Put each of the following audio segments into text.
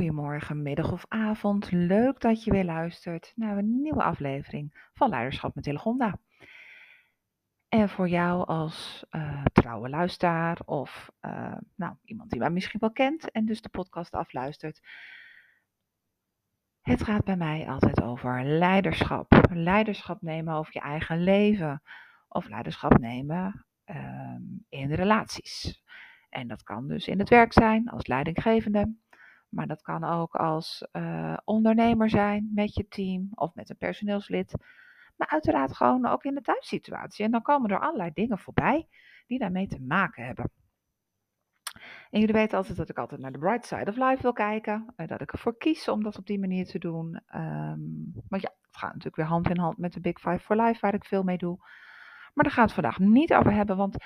Goedemorgen, middag of avond. Leuk dat je weer luistert naar een nieuwe aflevering van Leiderschap met Telegonda. En voor jou als uh, trouwe luisteraar of uh, nou, iemand die mij misschien wel kent en dus de podcast afluistert. Het gaat bij mij altijd over leiderschap. Leiderschap nemen over je eigen leven of leiderschap nemen uh, in relaties. En dat kan dus in het werk zijn als leidinggevende. Maar dat kan ook als uh, ondernemer zijn met je team of met een personeelslid. Maar uiteraard gewoon ook in de thuissituatie. En dan komen er allerlei dingen voorbij die daarmee te maken hebben. En jullie weten altijd dat ik altijd naar de bright side of life wil kijken. Uh, dat ik ervoor kies om dat op die manier te doen. Um, want ja, het gaat natuurlijk weer hand in hand met de Big Five for Life, waar ik veel mee doe. Maar daar gaan we het vandaag niet over hebben, want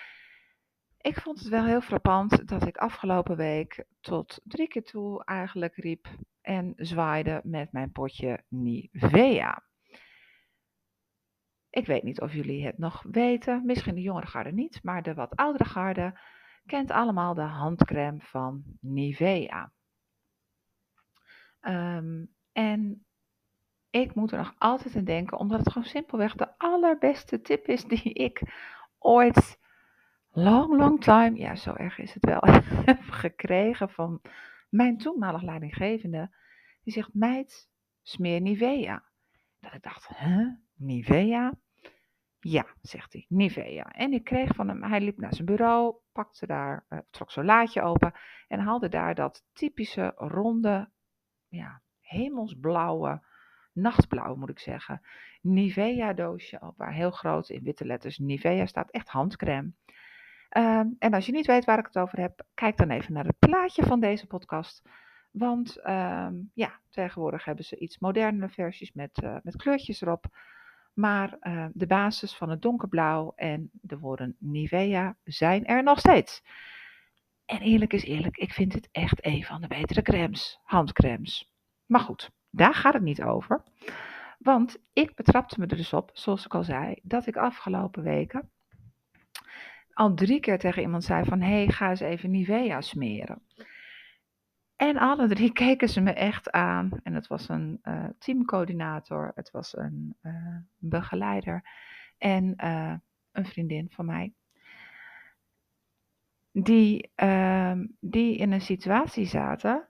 ik vond het wel heel frappant dat ik afgelopen week tot drie keer toe eigenlijk riep en zwaaide met mijn potje Nivea. Ik weet niet of jullie het nog weten, misschien de jongere garde niet, maar de wat oudere garde kent allemaal de handcrème van Nivea. Um, en ik moet er nog altijd aan denken, omdat het gewoon simpelweg de allerbeste tip is die ik ooit long, long time, ja, zo erg is het wel, heb gekregen van mijn toenmalig leidinggevende. Die zegt, meid, smeer Nivea. Dat ik dacht, huh, Nivea? Ja, zegt hij, Nivea. En ik kreeg van hem, hij liep naar zijn bureau, pakte daar, uh, trok zo'n laadje open en haalde daar dat typische ronde, ja, hemelsblauwe, nachtblauw moet ik zeggen, Nivea doosje op, waar heel groot in witte letters Nivea staat, echt handcrème. Um, en als je niet weet waar ik het over heb, kijk dan even naar het plaatje van deze podcast. Want um, ja, tegenwoordig hebben ze iets modernere versies met, uh, met kleurtjes erop. Maar uh, de basis van het donkerblauw en de woorden Nivea zijn er nog steeds. En eerlijk is eerlijk, ik vind het echt een van de betere crèmes, handcremes. Maar goed, daar gaat het niet over. Want ik betrapte me er dus op, zoals ik al zei, dat ik afgelopen weken al drie keer tegen iemand zei van, hé, hey, ga eens even Nivea smeren. En alle drie keken ze me echt aan. En het was een uh, teamcoördinator, het was een uh, begeleider en uh, een vriendin van mij. Die, ehm, die in een situatie zaten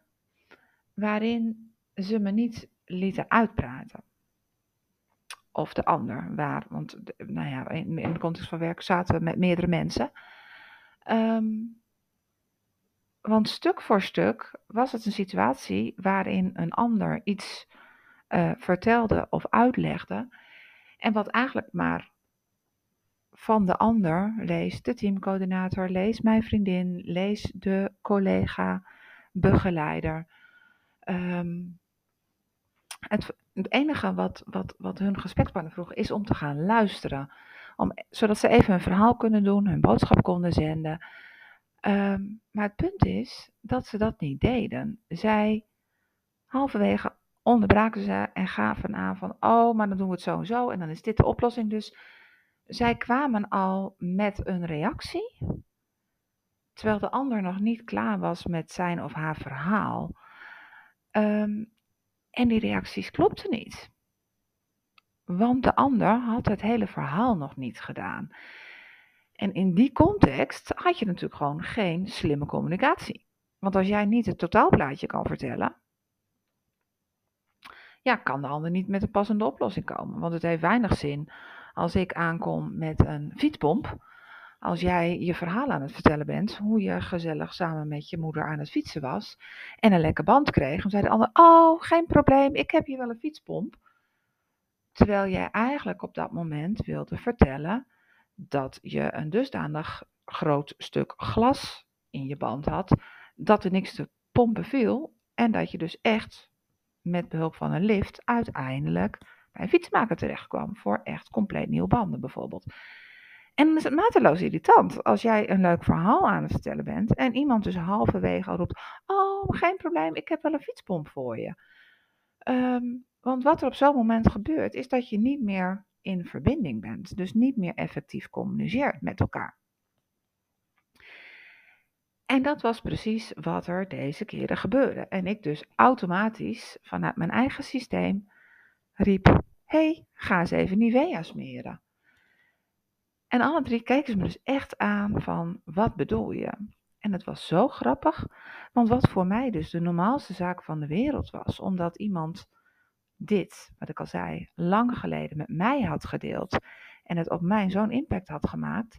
waarin ze me niet lieten uitpraten of de ander waar. Want nou ja, in, de context van werk zaten we met meerdere mensen. Um, want stuk voor stuk was het een situatie waarin een ander iets uh, vertelde of uitlegde. En wat eigenlijk maar van de ander, lees de teamcoördinator, lees mijn vriendin, lees de collega, begeleider. Um, het, het enige wat, wat, wat hun gesprekspartner vroeg is om te gaan luisteren. Om, zodat ze even hun verhaal kunnen doen, hun boodschap konden zenden. Um, maar het punt is dat ze dat niet deden. Zij halverwege onderbraken ze en gaven aan van, oh, maar dan doen we het zo en zo en dan is dit de oplossing. Dus zij kwamen al met een reactie, terwijl de ander nog niet klaar was met zijn of haar verhaal. Um, en die reacties klopten niet. Want de ander had het hele verhaal nog niet gedaan. En in die context had je natuurlijk gewoon geen slimme communicatie. Want als jij niet het totaalplaatje kan vertellen, ja, kan de ander niet met een passende oplossing komen. Want het heeft weinig zin als ik aankom met een fietspomp als jij je verhaal aan het vertellen bent, hoe je gezellig samen met je moeder aan het fietsen was en een lekker band kreeg, dan zei de ander, oh, geen probleem, ik heb hier wel een fietspomp. Terwijl jij eigenlijk op dat moment wilde vertellen dat je een dusdanig groot stuk glas in je band had, dat er niks te pompen viel en dat je dus echt met behulp van een lift uiteindelijk bij een fietsmaker terecht kwam voor echt compleet nieuwe banden bijvoorbeeld. En dan is het mateloos irritant als jij een leuk verhaal aan het vertellen bent en iemand dus halverwege al roept: Oh, geen probleem, ik heb wel een fietspomp voor je. Um, want wat er op zo'n moment gebeurt, is dat je niet meer in verbinding bent, dus niet meer effectief communiceert met elkaar. En dat was precies wat er deze keren gebeurde. En ik dus automatisch vanuit mijn eigen systeem riep: hey, ga eens even Nivea smeren. En alle drie keken ze me dus echt aan van, wat bedoel je? En het was zo grappig, want wat voor mij dus de normaalste zaak van de wereld was, omdat iemand dit, wat ik al zei, lang geleden met mij had gedeeld en het op mij zo'n impact had gemaakt,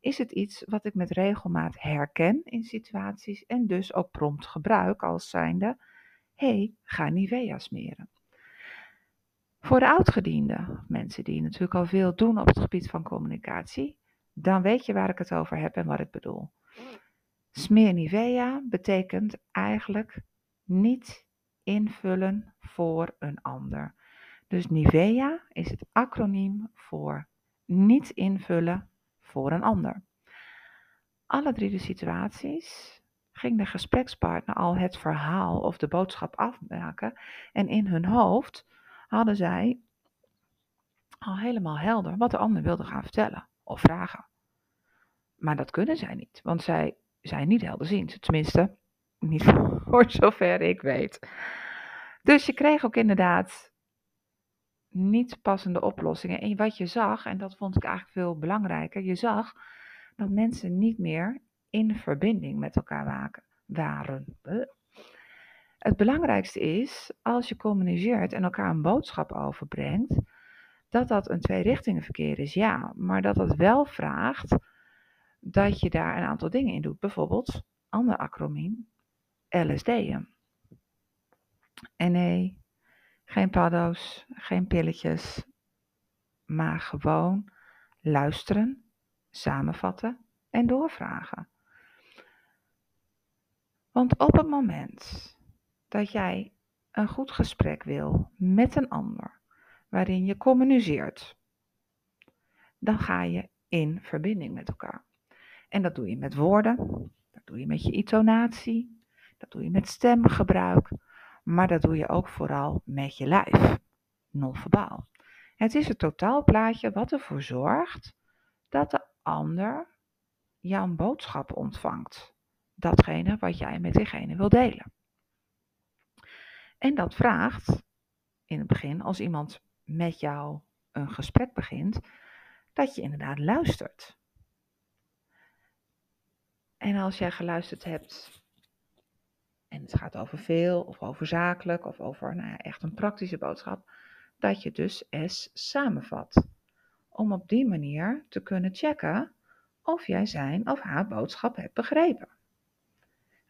is het iets wat ik met regelmaat herken in situaties en dus ook prompt gebruik als zijnde, hey, ga Nivea smeren. Voor de oudgedienden, mensen die natuurlijk al veel doen op het gebied van communicatie, dan weet je waar ik het over heb en wat ik bedoel. Smeer Nivea betekent eigenlijk niet invullen voor een ander. Dus Nivea is het acroniem voor niet invullen voor een ander. Alle drie de situaties ging de gesprekspartner al het verhaal of de boodschap afmaken en in hun hoofd hadden zij al helemaal helder wat de ander wilde gaan vertellen of vragen. Maar dat kunnen zij niet, want zij zijn niet helderziend. Tenminste, niet voor zover ik weet. Dus je kreeg ook inderdaad niet passende oplossingen. En wat je zag, en dat vond ik eigenlijk veel belangrijker, je zag dat mensen niet meer in verbinding met elkaar waren. Het belangrijkste is, als je communiceert en elkaar een boodschap overbrengt, dat dat een tweerichtingenverkeer is, ja. Maar dat het wel vraagt dat je daar een aantal dingen in doet. Bijvoorbeeld, ander acroniem, LSD'en. En nee, geen paddo's, geen pilletjes, maar gewoon luisteren, samenvatten en doorvragen. Want op het moment dat jij een goed gesprek wil met een ander, waarin je communiceert, dan ga je in verbinding met elkaar. En dat doe je met woorden, dat doe je met je intonatie, dat doe je met stemgebruik, maar dat doe je ook vooral met je lijf, non-verbaal. Het is het totaalplaatje wat ervoor zorgt dat de ander jouw boodschap ontvangt. Datgene wat jij met diegene wil delen. En dat vraagt in het begin, als iemand met jou een gesprek begint, dat je inderdaad luistert. En als jij geluisterd hebt en het gaat over veel of over zakelijk of over nou echt een praktische boodschap, dat je dus S samenvat. Om op die manier te kunnen checken of jij zijn of haar boodschap hebt begrepen.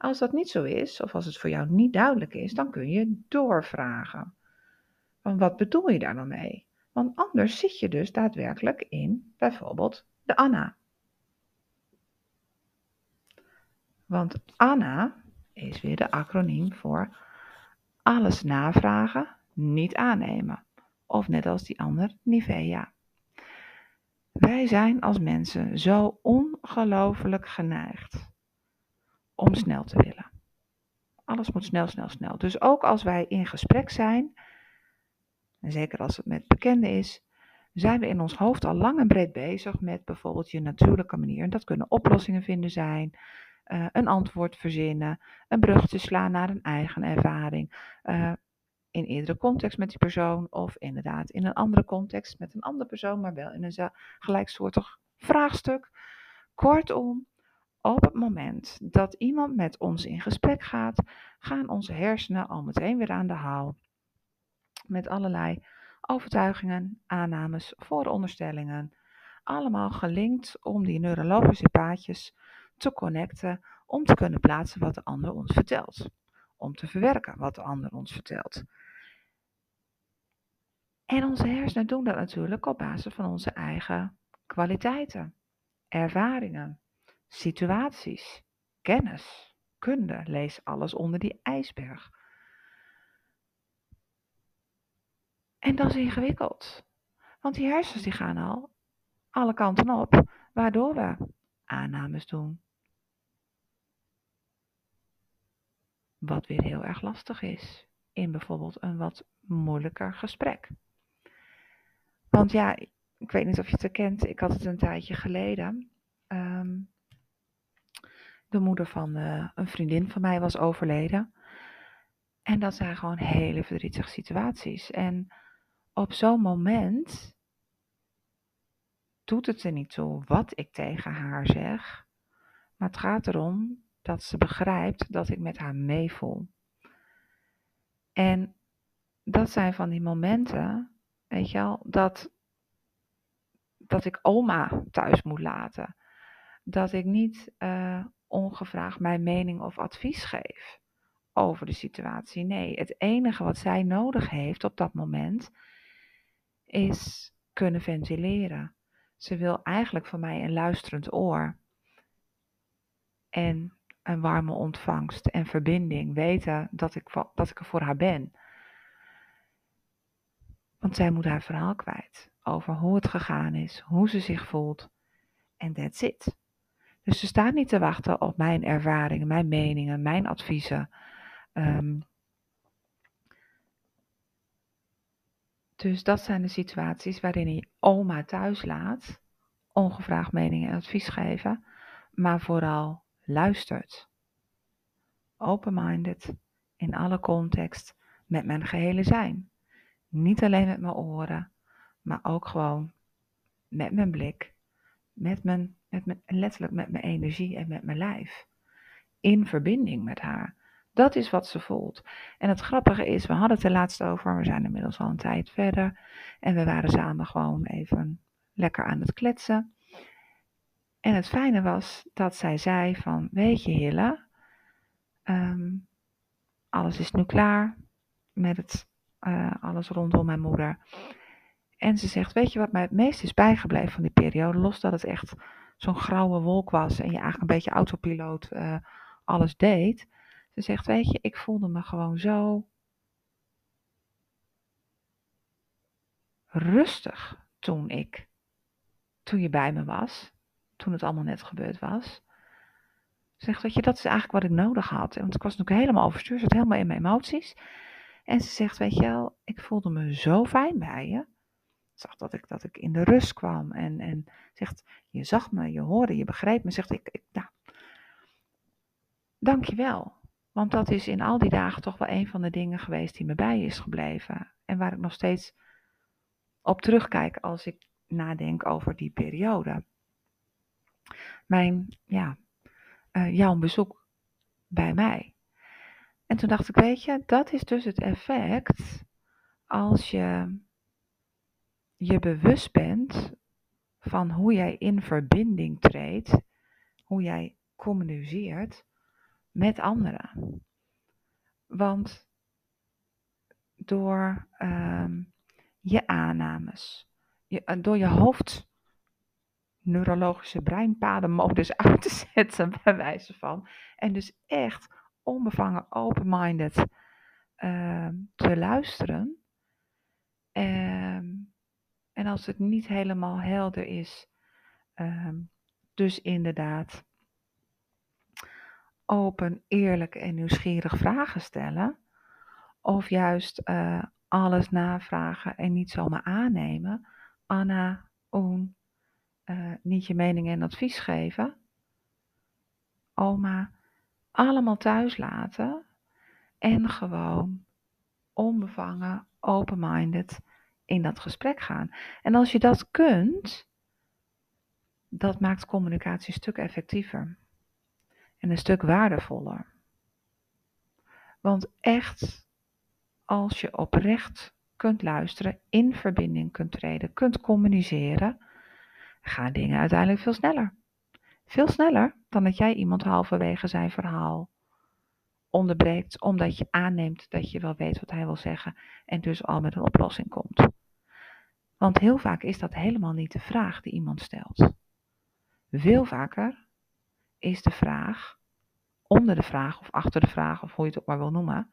Als dat niet zo is, of als het voor jou niet duidelijk is, dan kun je doorvragen. Van wat bedoel je daar nou mee? Want anders zit je dus daadwerkelijk in bijvoorbeeld de Anna. Want Anna is weer de acroniem voor alles navragen, niet aannemen. Of net als die ander, Nivea. Wij zijn als mensen zo ongelooflijk geneigd om snel te willen. Alles moet snel, snel, snel. Dus ook als wij in gesprek zijn, en zeker als het met bekenden is, zijn we in ons hoofd al lang en breed bezig met bijvoorbeeld je natuurlijke manier. En dat kunnen oplossingen vinden zijn, uh, een antwoord verzinnen, een brug te slaan naar een eigen ervaring. Uh, in eerdere context met die persoon of inderdaad in een andere context met een andere persoon, maar wel in een gelijksoortig vraagstuk. Kortom, op het moment dat iemand met ons in gesprek gaat, gaan onze hersenen al meteen weer aan de haal. Met allerlei overtuigingen, aannames, vooronderstellingen. Allemaal gelinkt om die neurologische paadjes te connecten, om te kunnen plaatsen wat de ander ons vertelt. Om te verwerken wat de ander ons vertelt. En onze hersenen doen dat natuurlijk op basis van onze eigen kwaliteiten, ervaringen, situaties, kennis, kunde. Lees alles onder die ijsberg. En dat is ingewikkeld. Want die hersens die gaan al alle kanten op, waardoor we aannames doen. Wat weer heel erg lastig is in bijvoorbeeld een wat moeilijker gesprek. Want ja, ik weet niet of je het herkent, ik had het een tijdje geleden. Um, de moeder van uh, een vriendin van mij was overleden. En dat zijn gewoon hele verdrietige situaties. En op zo'n moment doet het er niet toe wat ik tegen haar zeg. Maar het gaat erom dat ze begrijpt dat ik met haar meevoel. En dat zijn van die momenten, weet je wel, dat, dat ik oma thuis moet laten. Dat ik niet uh, ongevraagd mijn mening of advies geef over de situatie. Nee, het enige wat zij nodig heeft op dat moment is kunnen ventileren. Ze wil eigenlijk van mij een luisterend oor. En een warme ontvangst en verbinding. Weten dat ik, dat ik er voor haar ben. Want zij moet haar verhaal kwijt. Over hoe het gegaan is, hoe ze zich voelt. En that's it. Dus ze staat niet te wachten op mijn ervaringen, mijn meningen, mijn adviezen. Um, dus dat zijn de situaties waarin je oma thuis laat, ongevraagd meningen en advies geven, maar vooral luistert. Open-minded, in alle context, met mijn gehele zijn. Niet alleen met mijn oren, maar ook gewoon met mijn blik, met mijn, met mijn, letterlijk met mijn energie en met mijn lijf. In verbinding met haar. Dat is wat ze voelt. En het grappige is, we hadden het er laatst over, we zijn inmiddels al een tijd verder. En we waren samen gewoon even lekker aan het kletsen. En het fijne was dat zij zei van, weet je Hille, ehm, alles is nu klaar met het, uh, alles rondom mijn moeder. En ze zegt, weet je wat mij het meest is bijgebleven van die periode, los dat het echt zo'n grauwe wolk was en je eigenlijk een beetje autopiloot uh, alles deed. Ze zegt, weet je, ik voelde me gewoon zo rustig toen ik, toen je bij me was toen het allemaal net gebeurd was. Zegt, dat je, dat is eigenlijk wat ik nodig had. Want ik was natuurlijk helemaal overstuurd, zat helemaal in mijn emoties. En ze zegt, weet je wel, ik voelde me zo fijn bij je. Zag dat ik, dat ik in de rust kwam. En, en zegt, je zag me, je hoorde, je begreep me. Zegt, ik, ik nou, dankjewel. Want dat is in al die dagen toch wel een van de dingen geweest die me bij is gebleven. En waar ik nog steeds op terugkijk als ik nadenk over die periode mijn, ja, uh, jouw bezoek bij mij. En toen dacht ik, weet je, dat is dus het effect als je je bewust bent van hoe jij in verbinding treedt, hoe jij communiceert met anderen. Want door uh, je aannames, je, door je hoofd neurologische breinpadenmodus uit te zetten, bij wijze van. En dus echt onbevangen, open-minded uh, te luisteren. Um, en als het niet helemaal helder is, um, dus inderdaad open, eerlijk en nieuwsgierig vragen stellen. Of juist uh, alles navragen en niet zomaar aannemen. Anna, Oen, uh, niet je mening en advies geven. Oma, allemaal thuis laten. En gewoon onbevangen, open-minded in dat gesprek gaan. En als je dat kunt, dat maakt communicatie een stuk effectiever. En een stuk waardevoller. Want echt, als je oprecht kunt luisteren, in verbinding kunt treden, kunt communiceren, gaan dingen uiteindelijk veel sneller. Veel sneller dan dat jij iemand halverwege zijn verhaal onderbreekt, omdat je aanneemt dat je wel weet wat hij wil zeggen en dus al met een oplossing komt. Want heel vaak is dat helemaal niet de vraag die iemand stelt. Veel vaker is de vraag, onder de vraag of achter de vraag of hoe je het ook maar wil noemen,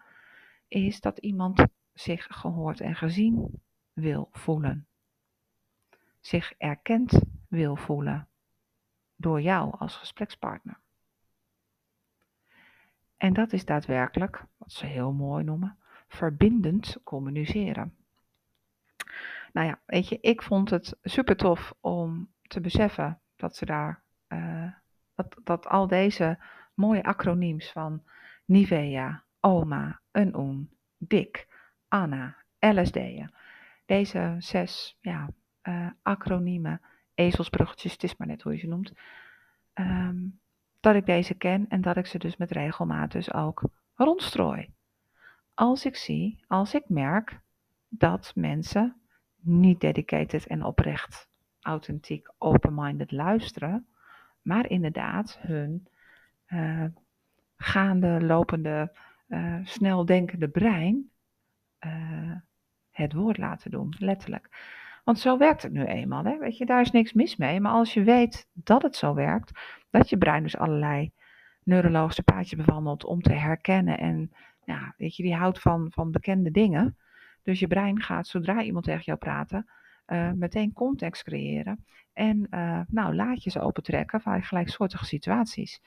is dat iemand zich gehoord en gezien wil voelen. Zich erkend wil voelen door jou als gesprekspartner. En dat is daadwerkelijk, wat ze heel mooi noemen, verbindend communiceren. Nou ja, weet je, ik vond het super tof om te beseffen dat ze daar, uh, dat, dat al deze mooie acroniems van Nivea, OMA, een OEN, DIK, ANNA, LSD'en. Deze zes ja, uh, acroniemen, ezelsbruggetjes, het is maar net hoe je ze noemt, ehm, dat ik deze ken en dat ik ze dus met regelmaat dus ook rondstrooi. Als ik zie, als ik merk dat mensen niet dedicated en oprecht, authentiek, open-minded luisteren, maar inderdaad hun uh, gaande, lopende, uh, snel denkende brein uh, het woord laten doen, letterlijk. Want zo werkt het nu eenmaal. Hè? Weet je, daar is niks mis mee. Maar als je weet dat het zo werkt, dat je brein dus allerlei neurologische paadjes bewandelt om te herkennen. En weet je, die houdt van, van bekende dingen. Dus je brein gaat, zodra iemand tegen jou praat, uh, meteen context creëren. En uh, nou, laadjes opentrekken van gelijksoortige situaties.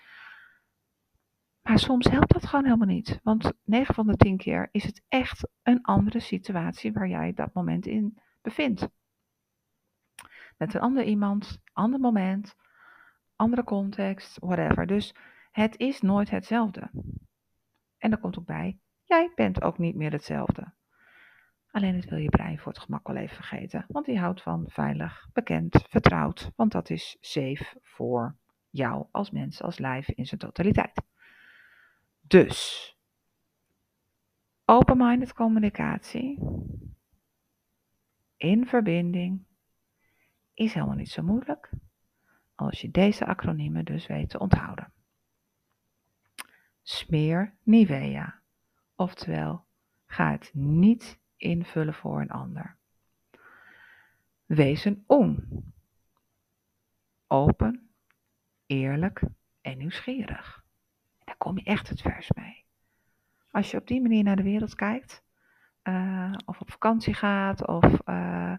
Maar soms helpt dat gewoon helemaal niet. Want 9 van de 10 keer is het echt een andere situatie waar jij dat moment in bevindt. Met een ander iemand, ander moment, andere context, whatever. Dus het is nooit hetzelfde. En er komt ook bij, jij bent ook niet meer hetzelfde. Alleen het wil je brein voor het gemak wel even vergeten. Want die houdt van veilig, bekend, vertrouwd. Want dat is safe voor jou als mens, als lijf in zijn totaliteit. Dus, open-minded communicatie in verbinding is helemaal niet zo moeilijk als je deze acroniemen dus weet te onthouden. Smeer Nivea, oftewel ga het niet invullen voor een ander. Wees een on. Open, eerlijk en nieuwsgierig. Daar kom je echt het vers mee. Als je op die manier naar de wereld kijkt, uh, of op vakantie gaat, of uh,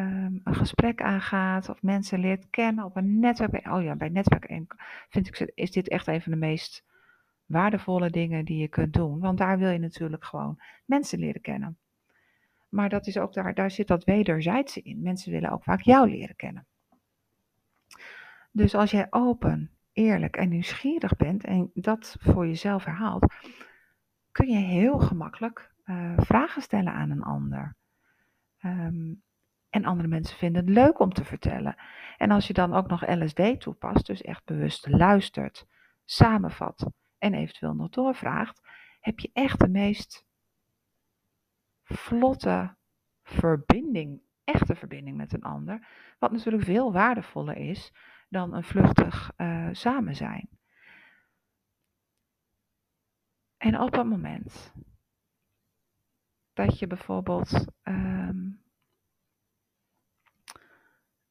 um, een gesprek aangaat, of mensen leert kennen op een netwerk. Oh ja, bij netwerk vind ik, is dit echt een van de meest waardevolle dingen die je kunt doen. Want daar wil je natuurlijk gewoon mensen leren kennen. Maar dat is ook daar, daar zit dat wederzijdse in. Mensen willen ook vaak jou leren kennen. Dus als jij open, eerlijk en nieuwsgierig bent en dat voor jezelf herhaalt, kun je heel gemakkelijk uh, vragen stellen aan een ander. Um, en andere mensen vinden het leuk om te vertellen. En als je dan ook nog LSD toepast, dus echt bewust luistert, samenvat en eventueel nog doorvraagt, heb je echt de meest vlotte verbinding, echte verbinding met een ander. Wat natuurlijk veel waardevoller is dan een vluchtig uh, samen zijn. En op het moment dat je bijvoorbeeld um,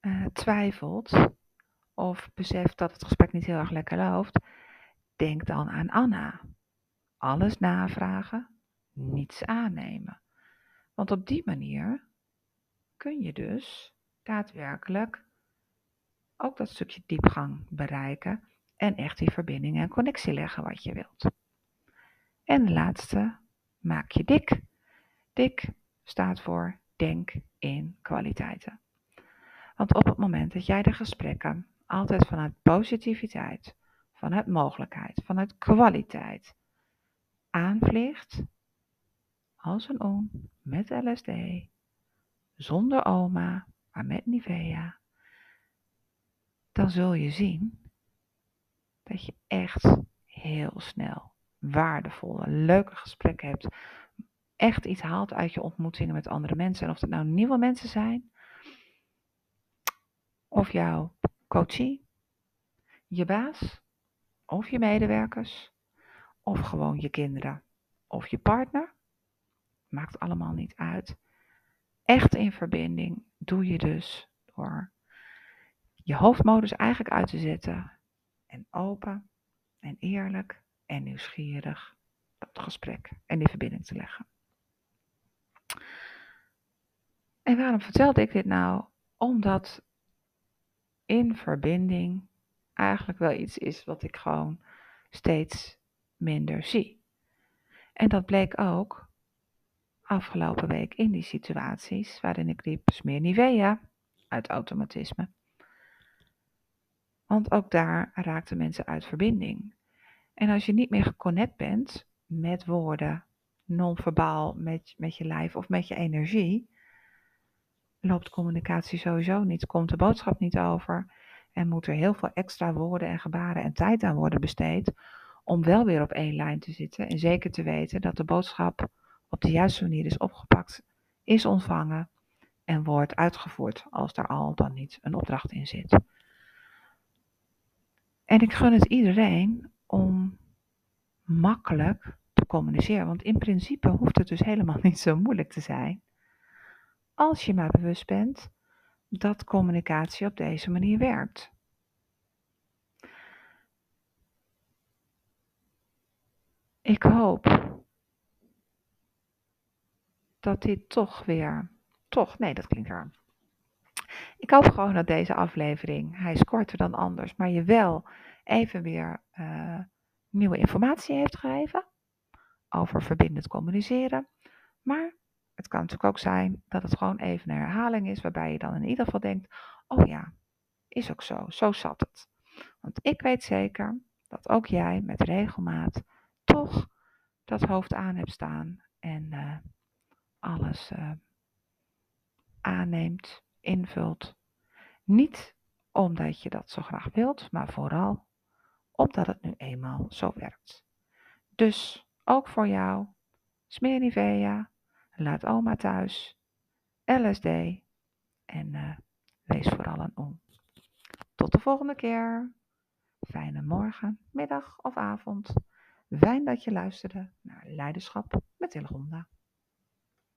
uh, twijfelt of beseft dat het gesprek niet heel erg lekker loopt, denk dan aan Anna. Alles navragen, niets aannemen. Want op die manier kun je dus daadwerkelijk ook dat stukje diepgang bereiken en echt die verbinding en connectie leggen wat je wilt. En de laatste, maak je dik. Dik staat voor denk in kwaliteiten. Want op het moment dat jij de gesprekken altijd vanuit positiviteit, vanuit mogelijkheid, vanuit kwaliteit aanvliegt, als een oom met LSD, zonder oma, maar met Nivea, dan zul je zien dat je echt heel snel waardevolle, leuke gesprekken hebt. Echt iets haalt uit je ontmoetingen met andere mensen. En of het nou nieuwe mensen zijn, of jouw coachie, je baas, of je medewerkers, of gewoon je kinderen, of je partner. Maakt allemaal niet uit. Echt in verbinding doe je dus door je hoofdmodus eigenlijk uit te zetten en open en eerlijk en nieuwsgierig dat gesprek en die verbinding te leggen. En waarom vertelde ik dit nou? Omdat in verbinding eigenlijk wel iets is wat ik gewoon steeds minder zie. En dat bleek ook afgelopen week in die situaties waarin ik liep smeer Nivea uit automatisme. Want ook daar raakten mensen uit verbinding. En als je niet meer geconnect bent met woorden, non-verbaal, met, met je lijf of met je energie, loopt communicatie sowieso niet, komt de boodschap niet over en moet er heel veel extra woorden en gebaren en tijd aan worden besteed om wel weer op één lijn te zitten en zeker te weten dat de boodschap op de juiste manier is opgepakt, is ontvangen en wordt uitgevoerd als daar al dan niet een opdracht in zit. En ik gun het iedereen om makkelijk te communiceren, want in principe hoeft het dus helemaal niet zo moeilijk te zijn als je maar bewust bent dat communicatie op deze manier werkt. Ik hoop dat dit toch weer, toch, nee, dat klinkt raar. Ik hoop gewoon dat deze aflevering, hij is korter dan anders, maar je wel even weer uh, nieuwe informatie heeft gegeven over verbindend communiceren. Maar het kan natuurlijk ook zijn dat het gewoon even een herhaling is, waarbij je dan in ieder geval denkt: oh ja, is ook zo, zo zat het. Want ik weet zeker dat ook jij met regelmaat toch dat hoofd aan hebt staan en uh, alles uh, aanneemt, invult. Niet omdat je dat zo graag wilt, maar vooral omdat het nu eenmaal zo werkt. Dus ook voor jou, smeer Nivea, laat oma thuis, LSD en uh, wees vooral een om. Tot de volgende keer. Fijne morgen, middag of avond. Fijn dat je luisterde naar Leiderschap met Hillegronda.